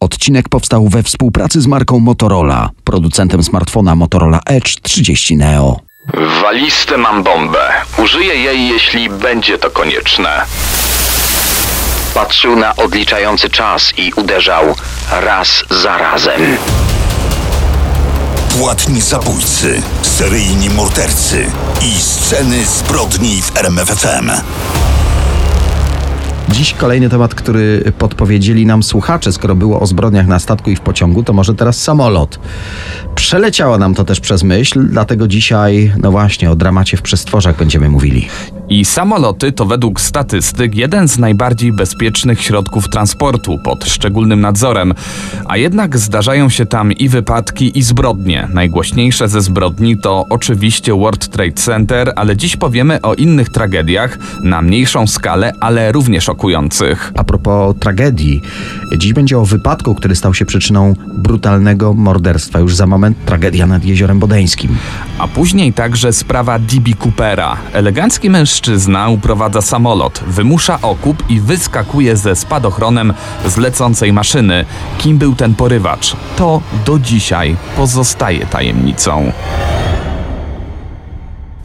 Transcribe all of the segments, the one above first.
Odcinek powstał we współpracy z marką Motorola, producentem smartfona Motorola Edge 30 Neo. W walizce mam bombę. Użyję jej, jeśli będzie to konieczne. Patrzył na odliczający czas i uderzał raz za razem. Płatni zabójcy, seryjni mordercy i sceny zbrodni w RMFFM. Dziś kolejny temat, który podpowiedzieli nam słuchacze, skoro było o zbrodniach na statku i w pociągu, to może teraz samolot. Przeleciało nam to też przez myśl, dlatego dzisiaj, no właśnie, o dramacie w przestworzach będziemy mówili. I samoloty to według statystyk jeden z najbardziej bezpiecznych środków transportu pod szczególnym nadzorem, a jednak zdarzają się tam i wypadki, i zbrodnie. Najgłośniejsze ze zbrodni to oczywiście World Trade Center, ale dziś powiemy o innych tragediach na mniejszą skalę, ale również szokujących. A propos tragedii, dziś będzie o wypadku, który stał się przyczyną brutalnego morderstwa. Już za moment tragedia nad Jeziorem Bodeńskim. A później także sprawa D.B. Coopera. Elegancki mężczyzna uprowadza samolot, wymusza okup i wyskakuje ze spadochronem z lecącej maszyny. Kim był ten porywacz? To do dzisiaj pozostaje tajemnicą.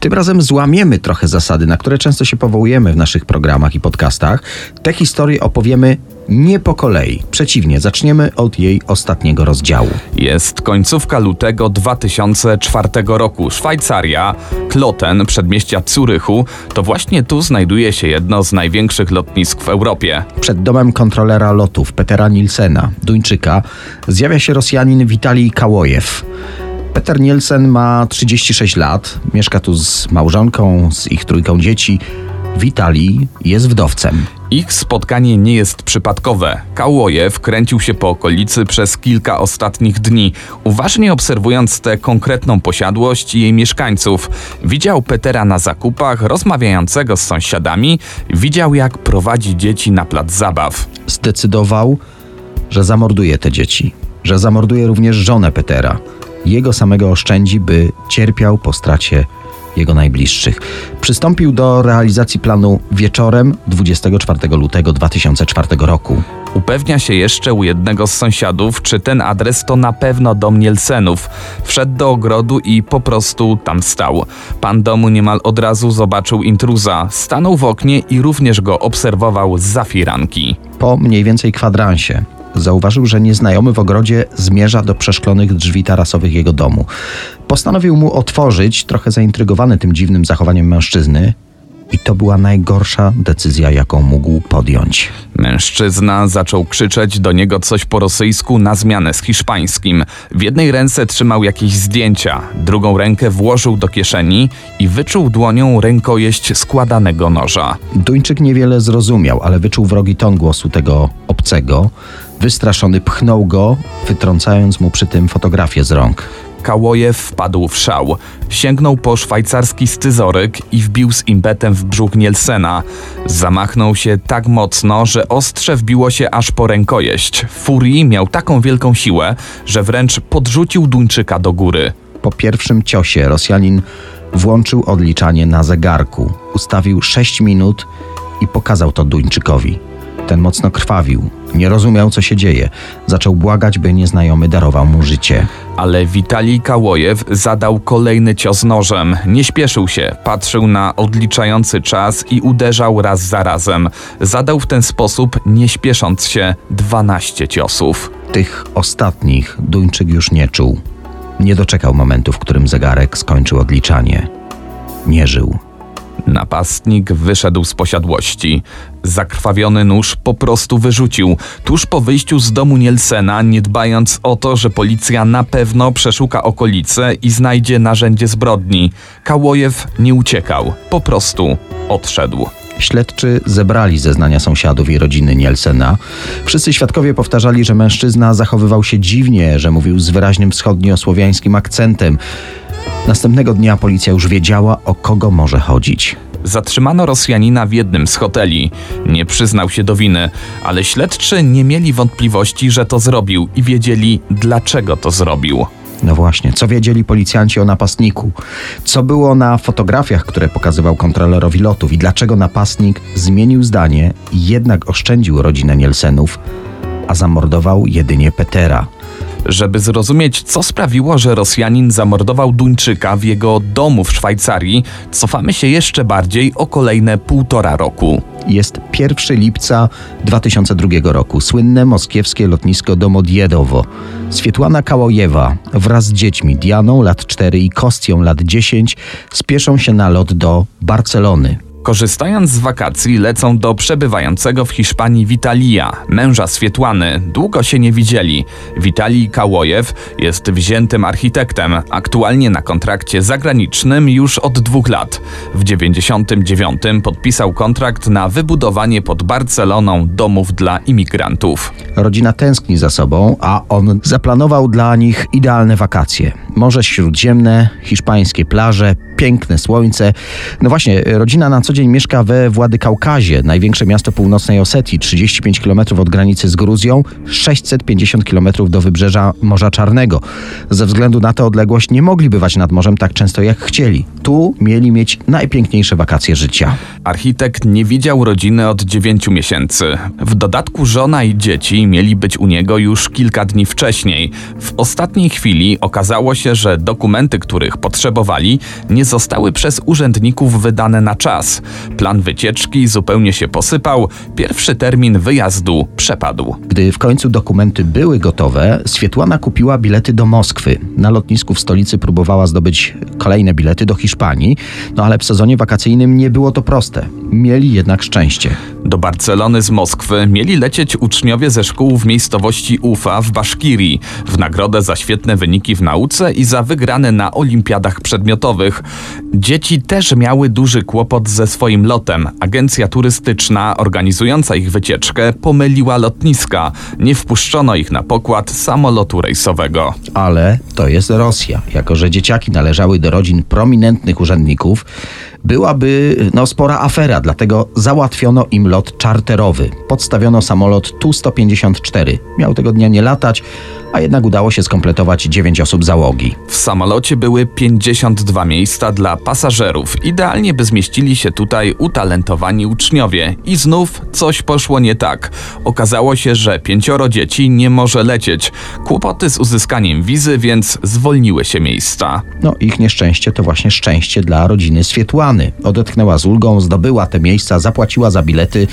Tym razem złamiemy trochę zasady, na które często się powołujemy w naszych programach i podcastach. Te historie opowiemy nie po kolei. Przeciwnie, zaczniemy od jej ostatniego rozdziału. Jest końcówka lutego 2004 roku. Szwajcaria, Kloten, przedmieścia Zurychu, to właśnie tu znajduje się jedno z największych lotnisk w Europie. Przed domem kontrolera lotów Petera Nilsena, Duńczyka, zjawia się Rosjanin Witalij Kałojew. Peter Nielsen ma 36 lat, mieszka tu z małżonką, z ich trójką dzieci. Witalij jest wdowcem. Ich spotkanie nie jest przypadkowe. Kałojew kręcił się po okolicy przez kilka ostatnich dni, uważnie obserwując tę konkretną posiadłość i jej mieszkańców. Widział Petera na zakupach, rozmawiającego z sąsiadami, widział jak prowadzi dzieci na plac zabaw. Zdecydował, że zamorduje te dzieci, że zamorduje również żonę Petera. Jego samego oszczędzi, by cierpiał po stracie jego najbliższych. Przystąpił do realizacji planu wieczorem 24 lutego 2004 roku. Upewnia się jeszcze u jednego z sąsiadów, czy ten adres to na pewno dom Nielsenów. Wszedł do ogrodu i po prostu tam stał. Pan domu niemal od razu zobaczył intruza. Stanął w oknie i również go obserwował z zafiranki. Po mniej więcej kwadransie zauważył, że nieznajomy w ogrodzie zmierza do przeszklonych drzwi tarasowych jego domu. Postanowił mu otworzyć, trochę zaintrygowany tym dziwnym zachowaniem mężczyzny. I to była najgorsza decyzja, jaką mógł podjąć. Mężczyzna zaczął krzyczeć do niego coś po rosyjsku na zmianę z hiszpańskim. W jednej ręce trzymał jakieś zdjęcia, drugą rękę włożył do kieszeni i wyczuł dłonią rękojeść składanego noża. Duńczyk niewiele zrozumiał, ale wyczuł wrogi ton głosu tego obcego. Wystraszony pchnął go, wytrącając mu przy tym fotografię z rąk. Kałojew wpadł w szał. Sięgnął po szwajcarski scyzoryk i wbił z impetem w brzuch Nielsena. Zamachnął się tak mocno, że ostrze wbiło się aż po rękojeść. Furii miał taką wielką siłę, że wręcz podrzucił Duńczyka do góry. Po pierwszym ciosie Rosjanin włączył odliczanie na zegarku. Ustawił 6 minut i pokazał to Duńczykowi. Ten mocno krwawił, nie rozumiał, co się dzieje. Zaczął błagać, by nieznajomy darował mu życie. Ale Witalij Kałojew zadał kolejny cios nożem. Nie śpieszył się, patrzył na odliczający czas i uderzał raz za razem. Zadał w ten sposób, nie śpiesząc się, 12 ciosów. Tych ostatnich Duńczyk już nie czuł. Nie doczekał momentu, w którym zegarek skończył odliczanie. Nie żył. Napastnik wyszedł z posiadłości. Zakrwawiony nóż po prostu wyrzucił, tuż po wyjściu z domu Nielsena, nie dbając o to, że policja na pewno przeszuka okolice i znajdzie narzędzie zbrodni. Kałojew nie uciekał, po prostu odszedł. Śledczy zebrali zeznania sąsiadów i rodziny Nielsena. Wszyscy świadkowie powtarzali, że mężczyzna zachowywał się dziwnie, że mówił z wyraźnym wschodniosłowiańskim akcentem. Następnego dnia policja już wiedziała, o kogo może chodzić. Zatrzymano Rosjanina w jednym z hoteli. Nie przyznał się do winy, ale śledczy nie mieli wątpliwości, że to zrobił i wiedzieli, dlaczego to zrobił. No właśnie, co wiedzieli policjanci o napastniku? Co było na fotografiach, które pokazywał kontrolerowi lotów i dlaczego napastnik zmienił zdanie i jednak oszczędził rodzinę Nielsenów, a zamordował jedynie Petera? Żeby zrozumieć, co sprawiło, że Rosjanin zamordował Duńczyka w jego domu w Szwajcarii, cofamy się jeszcze bardziej o kolejne półtora roku. Jest 1 lipca 2002 roku. Słynne moskiewskie lotnisko Domodjedowo. Swietłana Kałojewa wraz z dziećmi Dianą lat 4 i Kostią lat 10 spieszą się na lot do Barcelony. Korzystając z wakacji, lecą do przebywającego w Hiszpanii Witalia, męża Swietłany. Długo się nie widzieli. Witalij Kałojew jest wziętym architektem, aktualnie na kontrakcie zagranicznym już od dwóch lat. W 99 podpisał kontrakt na wybudowanie pod Barceloną domów dla imigrantów. Rodzina tęskni za sobą, a on zaplanował dla nich idealne wakacje. Morze Śródziemne, hiszpańskie plaże, piękne słońce. No właśnie, rodzina na co dzień mieszka we Władykaukazie, największe miasto północnej Osetii, 35 km od granicy z Gruzją, 650 km do wybrzeża Morza Czarnego. Ze względu na tę odległość nie mogli bywać nad morzem tak często jak chcieli. Tu mieli mieć najpiękniejsze wakacje życia. Architekt nie widział rodziny od 9 miesięcy. W dodatku żona i dzieci mieli być u niego już kilka dni wcześniej. W ostatniej chwili okazało się, że dokumenty, których potrzebowali, nie zostały przez urzędników wydane na czas. Plan wycieczki zupełnie się posypał, pierwszy termin wyjazdu przepadł. Gdy w końcu dokumenty były gotowe, Swietłana kupiła bilety do Moskwy. Na lotnisku w stolicy próbowała zdobyć kolejne bilety do Hiszpanii, no ale w sezonie wakacyjnym nie było to proste. Mieli jednak szczęście. Do Barcelony z Moskwy mieli lecieć uczniowie ze szkół w miejscowości Ufa w Baszkirii w nagrodę za świetne wyniki w nauce i za wygrane na olimpiadach przedmiotowych. Dzieci też miały duży kłopot ze swoim lotem. Agencja turystyczna organizująca ich wycieczkę pomyliła lotniska. Nie wpuszczono ich na pokład samolotu rejsowego. Ale to jest Rosja. Jako, że dzieciaki należały do rodzin prominentnych urzędników, byłaby no, spora afera, dlatego załatwiono im lot czarterowy. Podstawiono samolot Tu-154. Miał tego dnia nie latać, a jednak udało się skompletować 9 osób załogi. W samolocie były 52 miejsca dla pasażerów. Idealnie by zmieścili się tutaj utalentowani uczniowie. I znów coś poszło nie tak. Okazało się, że pięcioro dzieci nie może lecieć. Kłopoty z uzyskaniem wizy, więc zwolniły się miejsca. No, ich nieszczęście to właśnie szczęście dla rodziny Swietłany. Odetchnęła z ulgą, zdobyła te miejsca, zapłaciła za bilety.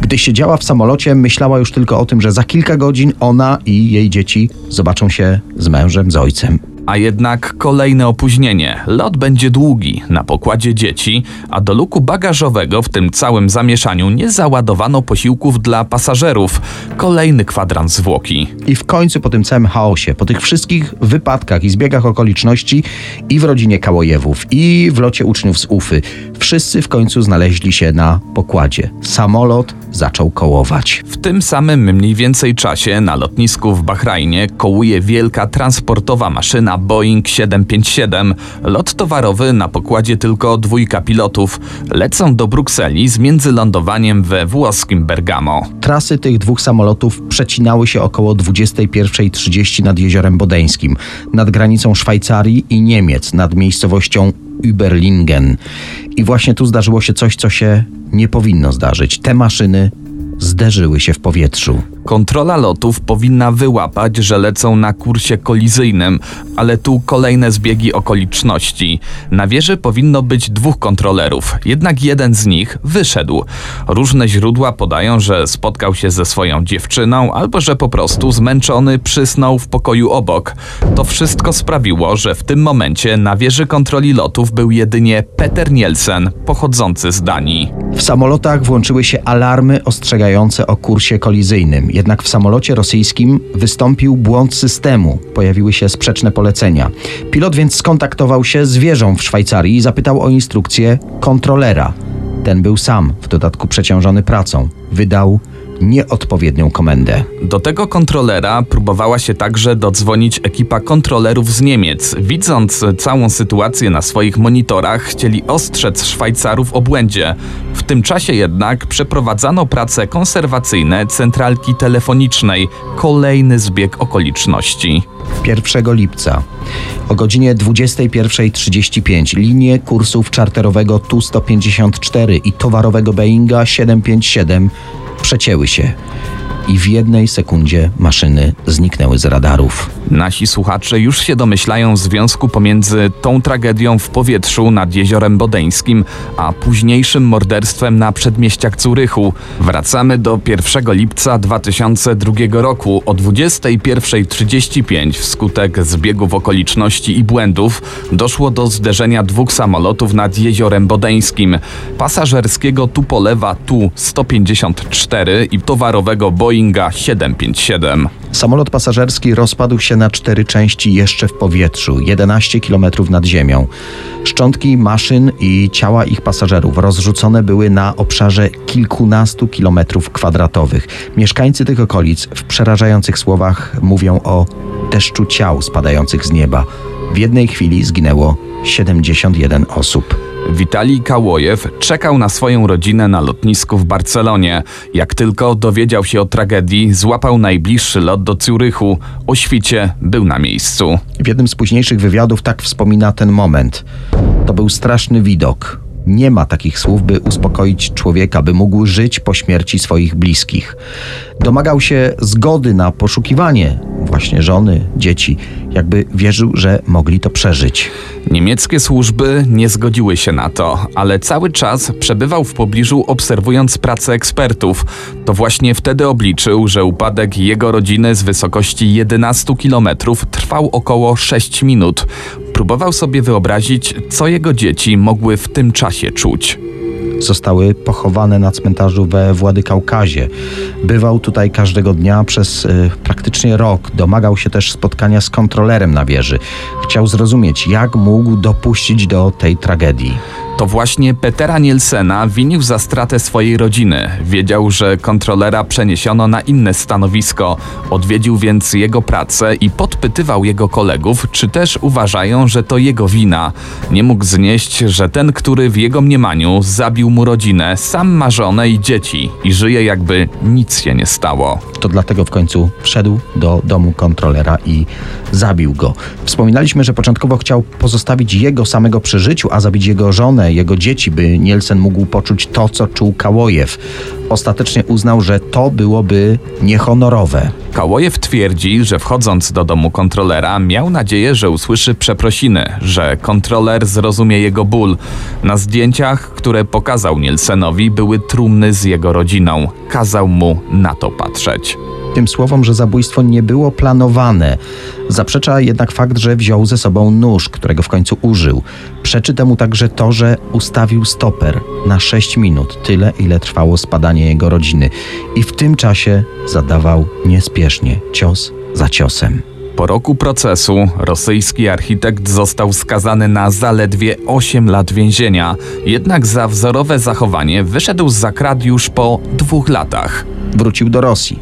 Gdy siedziała w samolocie, myślała już tylko o tym, że za kilka godzin ona i jej dzieci zobaczą się z mężem, z ojcem. A jednak kolejne opóźnienie. Lot będzie długi, na pokładzie dzieci, a do luku bagażowego w tym całym zamieszaniu nie załadowano posiłków dla pasażerów. Kolejny kwadrans zwłoki. I w końcu po tym całym chaosie, po tych wszystkich wypadkach i zbiegach okoliczności i w rodzinie Kałojewów, i w locie uczniów z Ufy, wszyscy w końcu znaleźli się na pokładzie. Samolot zaczął kołować. W tym samym mniej więcej czasie na lotnisku w Bahrajnie kołuje wielka transportowa maszyna Boeing 757. Lot towarowy na pokładzie tylko dwójka pilotów. Lecą do Brukseli z międzylądowaniem we włoskim Bergamo. Trasy tych dwóch samolotów przecinały się około 21.30 nad jeziorem Bodeńskim, nad granicą Szwajcarii i Niemiec, nad miejscowością Überlingen. I właśnie tu zdarzyło się coś, co się nie powinno zdarzyć. Te maszyny zderzyły się w powietrzu. Kontrola lotów powinna wyłapać, że lecą na kursie kolizyjnym, ale tu kolejne zbiegi okoliczności. Na wieży powinno być dwóch kontrolerów, jednak jeden z nich wyszedł. Różne źródła podają, że spotkał się ze swoją dziewczyną, albo że po prostu zmęczony przysnął w pokoju obok. To wszystko sprawiło, że w tym momencie na wieży kontroli lotów był jedynie Peter Nielsen, pochodzący z Danii. W samolotach włączyły się alarmy ostrzegające o kursie kolizyjnym. Jednak w samolocie rosyjskim wystąpił błąd systemu. Pojawiły się sprzeczne polecenia. Pilot więc skontaktował się z wieżą w Szwajcarii i zapytał o instrukcję kontrolera. Ten był sam, w dodatku przeciążony pracą. Wydał nieodpowiednią komendę. Do tego kontrolera próbowała się także dodzwonić ekipa kontrolerów z Niemiec. Widząc całą sytuację na swoich monitorach, chcieli ostrzec Szwajcarów o błędzie. Tym czasie jednak przeprowadzano prace konserwacyjne centralki telefonicznej. Kolejny zbieg okoliczności. 1 lipca o godzinie 21.35 linie kursów czarterowego Tu-154 i towarowego Boeinga 757 przecięły się i w jednej sekundzie maszyny zniknęły z radarów. Nasi słuchacze już się domyślają związku pomiędzy tą tragedią w powietrzu nad jeziorem Bodeńskim, a późniejszym morderstwem na przedmieściach Curychu. Wracamy do 1 lipca 2002 roku. O 21.35 wskutek zbiegów okoliczności i błędów doszło do zderzenia dwóch samolotów nad jeziorem Bodeńskim. Pasażerskiego Tupolewa Tu-154 i towarowego Boeinga 757. Samolot pasażerski rozpadł się na cztery części jeszcze w powietrzu, 11 km nad ziemią. Szczątki maszyn i ciała ich pasażerów rozrzucone były na obszarze kilkunastu kilometrów kwadratowych. Mieszkańcy tych okolic w przerażających słowach mówią o deszczu ciał spadających z nieba. W jednej chwili zginęło 71 osób. Witalij Kałojew czekał na swoją rodzinę na lotnisku w Barcelonie. Jak tylko dowiedział się o tragedii, złapał najbliższy lot do Zurychu. O świcie był na miejscu. W jednym z późniejszych wywiadów tak wspomina ten moment. To był straszny widok. Nie ma takich słów, by uspokoić człowieka, by mógł żyć po śmierci swoich bliskich. Domagał się zgody na poszukiwanie właśnie żony, dzieci, jakby wierzył, że mogli to przeżyć. Niemieckie służby nie zgodziły się na to, ale cały czas przebywał w pobliżu obserwując pracę ekspertów. To właśnie wtedy obliczył, że upadek jego rodziny z wysokości 11 km trwał około 6 minut. Próbował sobie wyobrazić, co jego dzieci mogły w tym czasie czuć zostały pochowane na cmentarzu we Władykaukazie. Bywał tutaj każdego dnia przez y, praktycznie rok. Domagał się też spotkania z kontrolerem na wieży. Chciał zrozumieć, jak mógł dopuścić do tej tragedii. To właśnie Petera Nielsena winił za stratę swojej rodziny. Wiedział, że kontrolera przeniesiono na inne stanowisko. Odwiedził więc jego pracę i podpytywał jego kolegów, czy też uważają, że to jego wina. Nie mógł znieść, że ten, który w jego mniemaniu zabił mu rodzinę, sam ma żonę i dzieci i żyje jakby nic się nie stało. To dlatego w końcu wszedł do domu kontrolera i zabił go. Wspominaliśmy, że początkowo chciał pozostawić jego samego przy życiu, a zabić jego żonę jego dzieci, by Nielsen mógł poczuć to, co czuł Kałojew. Ostatecznie uznał, że to byłoby niehonorowe. Kałojew twierdzi, że wchodząc do domu kontrolera miał nadzieję, że usłyszy przeprosiny, że kontroler zrozumie jego ból. Na zdjęciach, które pokazał Nielsenowi, były trumny z jego rodziną. Kazał mu na to patrzeć tym słowom, że zabójstwo nie było planowane. Zaprzecza jednak fakt, że wziął ze sobą nóż, którego w końcu użył. Przeczy temu także to, że ustawił stoper na 6 minut, tyle ile trwało spadanie jego rodziny. I w tym czasie zadawał niespiesznie, cios za ciosem. Po roku procesu rosyjski architekt został skazany na zaledwie 8 lat więzienia, jednak za wzorowe zachowanie wyszedł z zakrad już po dwóch latach wrócił do Rosji.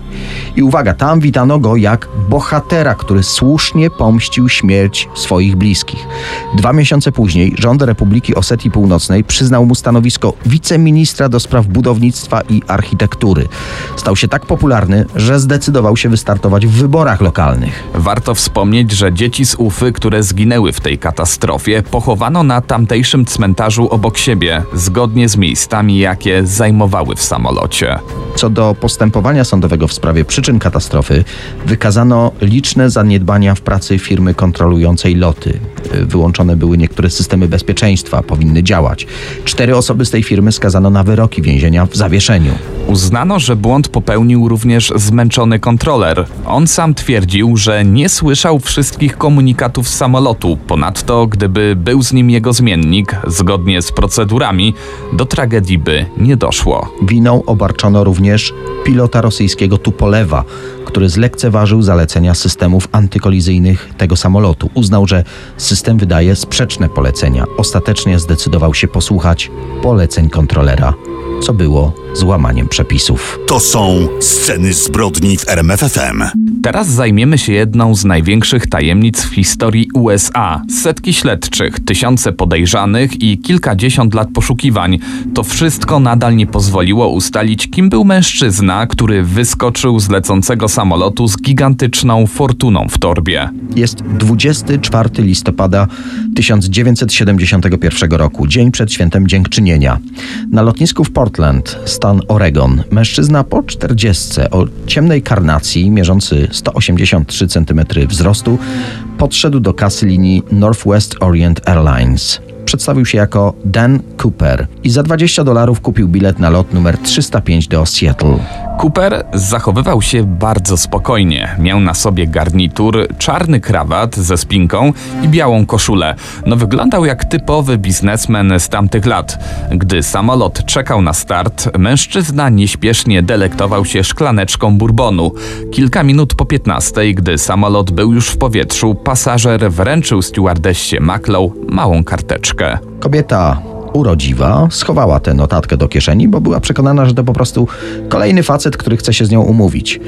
I uwaga, tam witano go jak bohatera, który słusznie pomścił śmierć swoich bliskich. Dwa miesiące później rząd Republiki Osetii Północnej przyznał mu stanowisko wiceministra do spraw budownictwa i architektury. Stał się tak popularny, że zdecydował się wystartować w wyborach lokalnych. Warto wspomnieć, że dzieci z Ufy, które zginęły w tej katastrofie, pochowano na tamtejszym cmentarzu obok siebie, zgodnie z miejscami, jakie zajmowały w samolocie. Co do postępowania sądowego w sprawie przyczyn katastrofy wykazano liczne zaniedbania w pracy firmy kontrolującej loty. Wyłączone były niektóre systemy bezpieczeństwa, powinny działać. Cztery osoby z tej firmy skazano na wyroki więzienia w zawieszeniu. Uznano, że błąd popełnił również zmęczony kontroler. On sam twierdził, że nie słyszał wszystkich komunikatów z samolotu. Ponadto, gdyby był z nim jego zmiennik, zgodnie z procedurami, do tragedii by nie doszło. Winą obarczono również pilota rosyjskiego Tupolewa, który zlekceważył zalecenia systemów antykolizyjnych tego samolotu. Uznał, że system wydaje sprzeczne polecenia. Ostatecznie zdecydował się posłuchać poleceń kontrolera, co było złamaniem przepisów. To są sceny zbrodni w RMFFM. Teraz zajmiemy się jedną z największych tajemnic w historii USA. Setki śledczych, tysiące podejrzanych i kilkadziesiąt lat poszukiwań. To wszystko nadal nie pozwoliło ustalić, kim był mężczyzna, który wyskoczył z lecącego samolotu z gigantyczną fortuną w torbie. Jest 24 listopada 1971 roku, dzień przed świętem Dziękczynienia. Na lotnisku w Portland, stan Oregon, mężczyzna po 40 o ciemnej karnacji, mierzący 183 cm wzrostu, podszedł do kasy linii Northwest Orient Airlines. Przedstawił się jako Dan Cooper i za 20 dolarów kupił bilet na lot numer 305 do Seattle. Cooper zachowywał się bardzo spokojnie. Miał na sobie garnitur, czarny krawat ze spinką i białą koszulę. No wyglądał jak typowy biznesmen z tamtych lat. Gdy samolot czekał na start, mężczyzna nieśpiesznie delektował się szklaneczką bourbonu. Kilka minut po 15, gdy samolot był już w powietrzu, pasażer wręczył stewardessie Maclow małą karteczkę. Kobieta urodziwa schowała tę notatkę do kieszeni, bo była przekonana, że to po prostu kolejny facet, który chce się z nią umówić.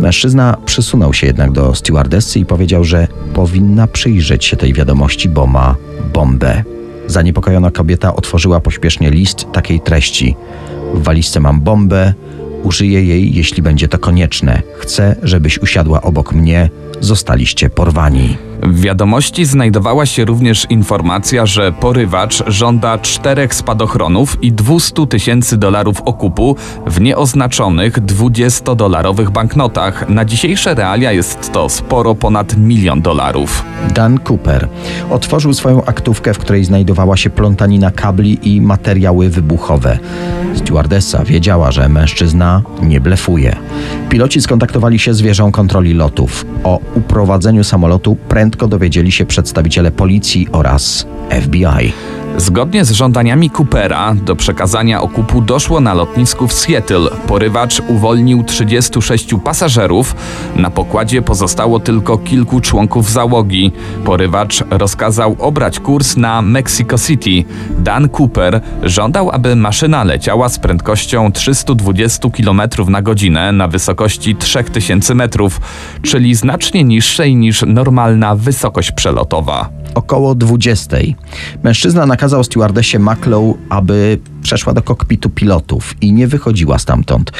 Mężczyzna przysunął się jednak do stewardessy i powiedział, że powinna przyjrzeć się tej wiadomości, bo ma bombę. Zaniepokojona kobieta otworzyła pośpiesznie list takiej treści: W walizce mam bombę, użyję jej, jeśli będzie to konieczne. Chcę, żebyś usiadła obok mnie. Zostaliście porwani. W wiadomości znajdowała się również informacja, że porywacz żąda czterech spadochronów i 200 tysięcy dolarów okupu w nieoznaczonych 20-dolarowych banknotach. Na dzisiejsze realia jest to sporo ponad milion dolarów. Dan Cooper otworzył swoją aktówkę, w której znajdowała się plątanina kabli i materiały wybuchowe. Stewardessa wiedziała, że mężczyzna nie blefuje. Piloci skontaktowali się z wieżą kontroli lotów. O uprowadzeniu samolotu prędko dowiedzieli się przedstawiciele policji oraz FBI. Zgodnie z żądaniami Coopera do przekazania okupu doszło na lotnisku w Seattle. Porywacz uwolnił 36 pasażerów. Na pokładzie pozostało tylko kilku członków załogi. Porywacz rozkazał obrać kurs na Mexico City. Dan Cooper żądał, aby maszyna leciała z prędkością 320 km na godzinę na wysokości 3000 metrów, czyli znacznie niższej niż normalna wysokość przelotowa. Około 20. Mężczyzna nakazał stewardessie Maclow, aby przeszła do kokpitu pilotów i nie wychodziła stamtąd.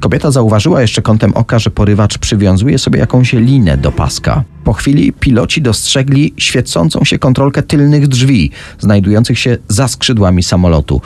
Kobieta zauważyła jeszcze kątem oka, że porywacz przywiązuje sobie jakąś linę do paska. Po chwili piloci dostrzegli świecącą się kontrolkę tylnych drzwi, znajdujących się za skrzydłami samolotu.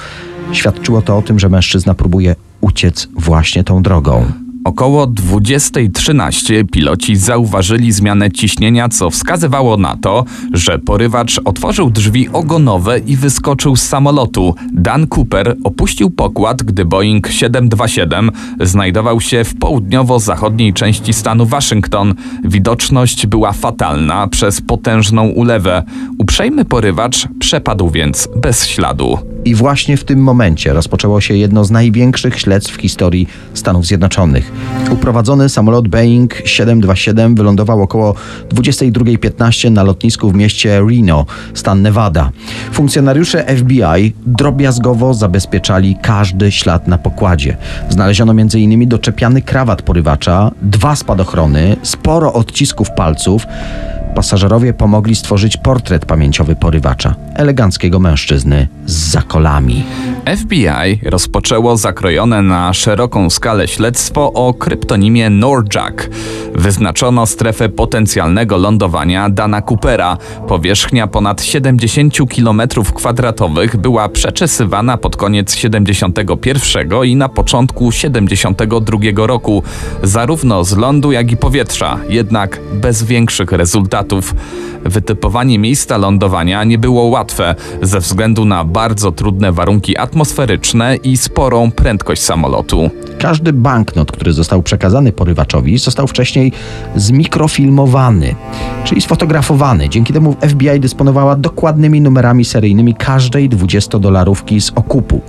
Świadczyło to o tym, że mężczyzna próbuje uciec właśnie tą drogą. Około 20.13 piloci zauważyli zmianę ciśnienia, co wskazywało na to, że porywacz otworzył drzwi ogonowe i wyskoczył z samolotu. Dan Cooper opuścił pokład, gdy Boeing 727 znajdował się w południowo-zachodniej części stanu Waszyngton. Widoczność była fatalna przez potężną ulewę. Uprzejmy porywacz przepadł więc bez śladu. I właśnie w tym momencie rozpoczęło się jedno z największych śledztw w historii Stanów Zjednoczonych. Uprowadzony samolot Boeing 727 wylądował około 22.15 na lotnisku w mieście Reno, stan Nevada. Funkcjonariusze FBI drobiazgowo zabezpieczali każdy ślad na pokładzie. Znaleziono m.in. doczepiany krawat porywacza, dwa spadochrony, sporo odcisków palców. Pasażerowie pomogli stworzyć portret pamięciowy porywacza, eleganckiego mężczyzny z zakolami. FBI rozpoczęło zakrojone na szeroką skalę śledztwo o kryptonimie Norjack. Wyznaczono strefę potencjalnego lądowania Dana Coopera. Powierzchnia ponad 70 km2 była przeczesywana pod koniec 71 i na początku 72 roku, zarówno z lądu, jak i powietrza, jednak bez większych rezultatów. Wytypowanie miejsca lądowania nie było łatwe ze względu na bardzo trudne warunki atmosferyczne i sporą prędkość samolotu. Każdy banknot, który został przekazany porywaczowi, został wcześniej zmikrofilmowany, czyli sfotografowany. Dzięki temu FBI dysponowała dokładnymi numerami seryjnymi każdej 20-dolarówki z okupu.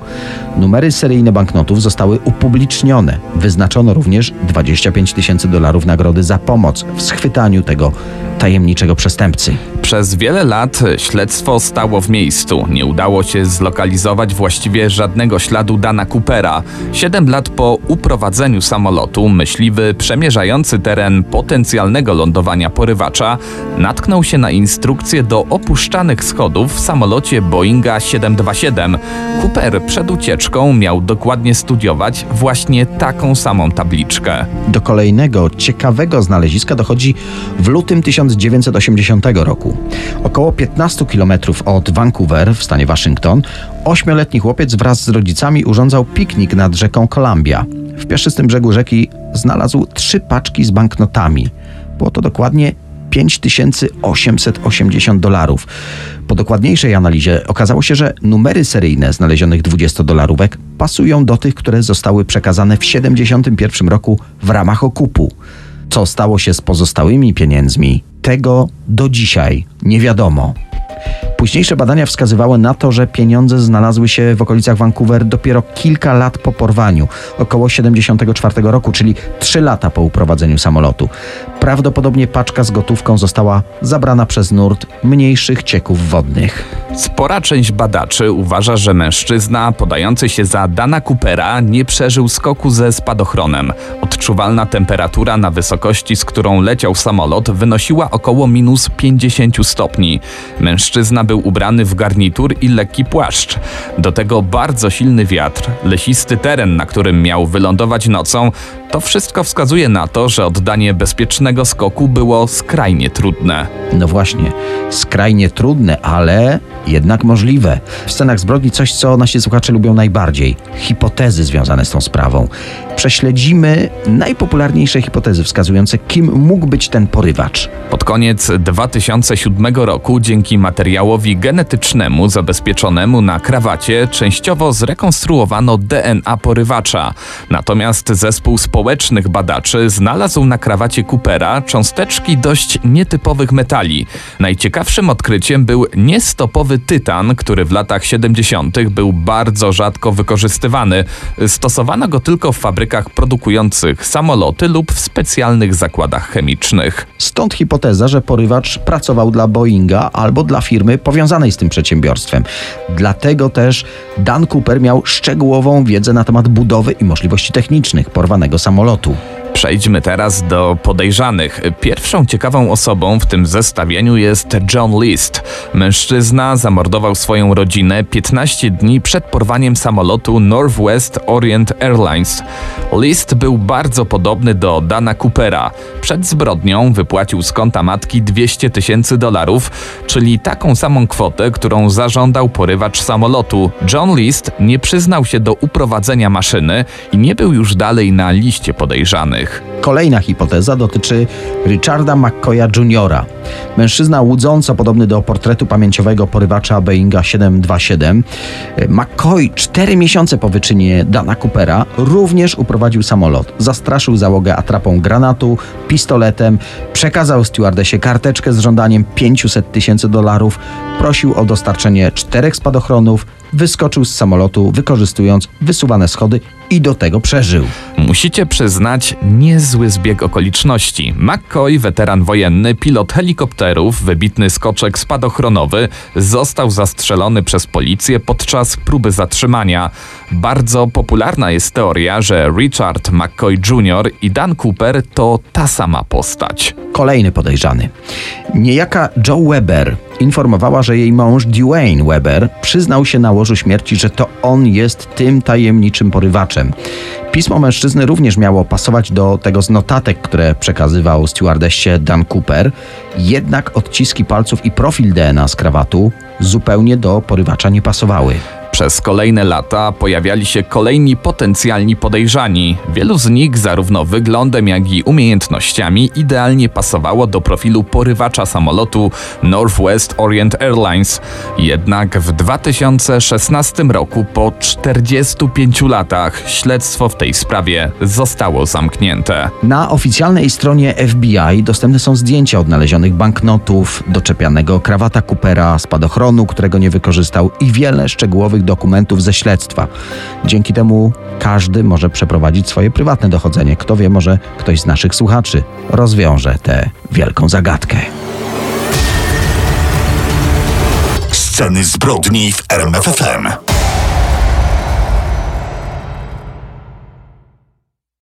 Numery seryjne banknotów zostały upublicznione. Wyznaczono również 25 tysięcy dolarów nagrody za pomoc w schwytaniu tego tajemniczego przestępcy. Przez wiele lat śledztwo stało w miejscu. Nie udało się zlokalizować właściwie żadnego śladu Dana Coopera. Siedem lat po uprowadzeniu samolotu, myśliwy przemierzający teren potencjalnego lądowania porywacza natknął się na instrukcję do opuszczanych schodów w samolocie Boeinga 727. Cooper przed ucieczką miał dokładnie studiować właśnie taką samą tabliczkę. Do kolejnego ciekawego znaleziska dochodzi w lutym 1980 roku. Około 15 km od Vancouver w stanie Waszyngton, ośmioletni chłopiec wraz z rodzicami urządzał piknik nad rzeką Columbia. W piaszczystym brzegu rzeki znalazł trzy paczki z banknotami. Było to dokładnie 5880 dolarów. Po dokładniejszej analizie okazało się, że numery seryjne znalezionych 20-dolarówek pasują do tych, które zostały przekazane w 71 roku w ramach okupu. Co stało się z pozostałymi pieniędzmi, tego do dzisiaj nie wiadomo. Późniejsze badania wskazywały na to, że pieniądze znalazły się w okolicach Vancouver dopiero kilka lat po porwaniu, około 74 roku, czyli 3 lata po uprowadzeniu samolotu. Prawdopodobnie paczka z gotówką została zabrana przez nurt mniejszych cieków wodnych. Spora część badaczy uważa, że mężczyzna podający się za Dana Coopera nie przeżył skoku ze spadochronem. Odczuwalna temperatura na wysokości, z którą leciał samolot, wynosiła około minus 50 stopni. Mężczyzna był ubrany w garnitur i lekki płaszcz. Do tego bardzo silny wiatr, lesisty teren, na którym miał wylądować nocą, to wszystko wskazuje na to, że oddanie bezpiecznego skoku było skrajnie trudne. No właśnie, skrajnie trudne, ale jednak możliwe. W scenach zbrodni coś, co nasi słuchacze lubią najbardziej hipotezy związane z tą sprawą. Prześledzimy najpopularniejsze hipotezy wskazujące, kim mógł być ten porywacz. Pod koniec 2007 roku, dzięki materiałowi genetycznemu zabezpieczonemu na krawacie, częściowo zrekonstruowano DNA porywacza. Natomiast zespół społecznych badaczy znalazł na krawacie Coopera cząsteczki dość nietypowych metali. Najciekawszym odkryciem był niestopowy tytan, który w latach 70. był bardzo rzadko wykorzystywany. Stosowano go tylko w fabrykach produkujących samoloty lub w specjalnych zakładach chemicznych. Stąd hipoteza, że porywacz pracował dla Boeinga albo dla firmy powiązanej z tym przedsiębiorstwem. Dlatego też Dan Cooper miał szczegółową wiedzę na temat budowy i możliwości technicznych porwanego samolotu samolotu. Przejdźmy teraz do podejrzanych. Pierwszą ciekawą osobą w tym zestawieniu jest John List. Mężczyzna zamordował swoją rodzinę 15 dni przed porwaniem samolotu Northwest Orient Airlines. List był bardzo podobny do Dana Coopera. Przed zbrodnią wypłacił z konta matki 200 tysięcy dolarów, czyli taką samą kwotę, którą zażądał porywacz samolotu. John List nie przyznał się do uprowadzenia maszyny i nie był już dalej na liście podejrzanych. Kolejna hipoteza dotyczy Richarda McCoya Jr. Mężczyzna łudząco podobny do portretu pamięciowego porywacza Boeinga 727. McCoy cztery miesiące po wyczynie Dana Coopera również uprowadził samolot. Zastraszył załogę atrapą granatu, pistoletem, przekazał stewardesie karteczkę z żądaniem 500 tysięcy dolarów, prosił o dostarczenie czterech spadochronów, wyskoczył z samolotu, wykorzystując wysuwane schody i do tego przeżył. Musicie przyznać niezły zbieg okoliczności. McCoy, weteran wojenny, pilot helikopterów, wybitny skoczek spadochronowy, został zastrzelony przez policję podczas próby zatrzymania. Bardzo popularna jest teoria, że Richard McCoy Jr. i Dan Cooper to ta sama postać. Kolejny podejrzany. Niejaka Joe Weber informowała, że jej mąż Dwayne Weber przyznał się na łożu śmierci, że to on jest tym tajemniczym porywaczem. Pismo mężczyzny również miało pasować do tego z notatek, które przekazywał stewardessie Dan Cooper, jednak odciski palców i profil DNA z krawatu zupełnie do porywacza nie pasowały. Przez kolejne lata pojawiali się kolejni potencjalni podejrzani. Wielu z nich zarówno wyglądem, jak i umiejętnościami idealnie pasowało do profilu porywacza samolotu Northwest Orient Airlines. Jednak w 2016 roku, po 45 latach, śledztwo w tej sprawie zostało zamknięte. Na oficjalnej stronie FBI dostępne są zdjęcia odnalezionych banknotów, doczepianego krawata Coopera, spadochronu, którego nie wykorzystał i wiele szczegółowych dokumentów ze śledztwa. Dzięki temu każdy może przeprowadzić swoje prywatne dochodzenie. Kto wie, może ktoś z naszych słuchaczy rozwiąże tę wielką zagadkę. Sceny zbrodni w RMFFM.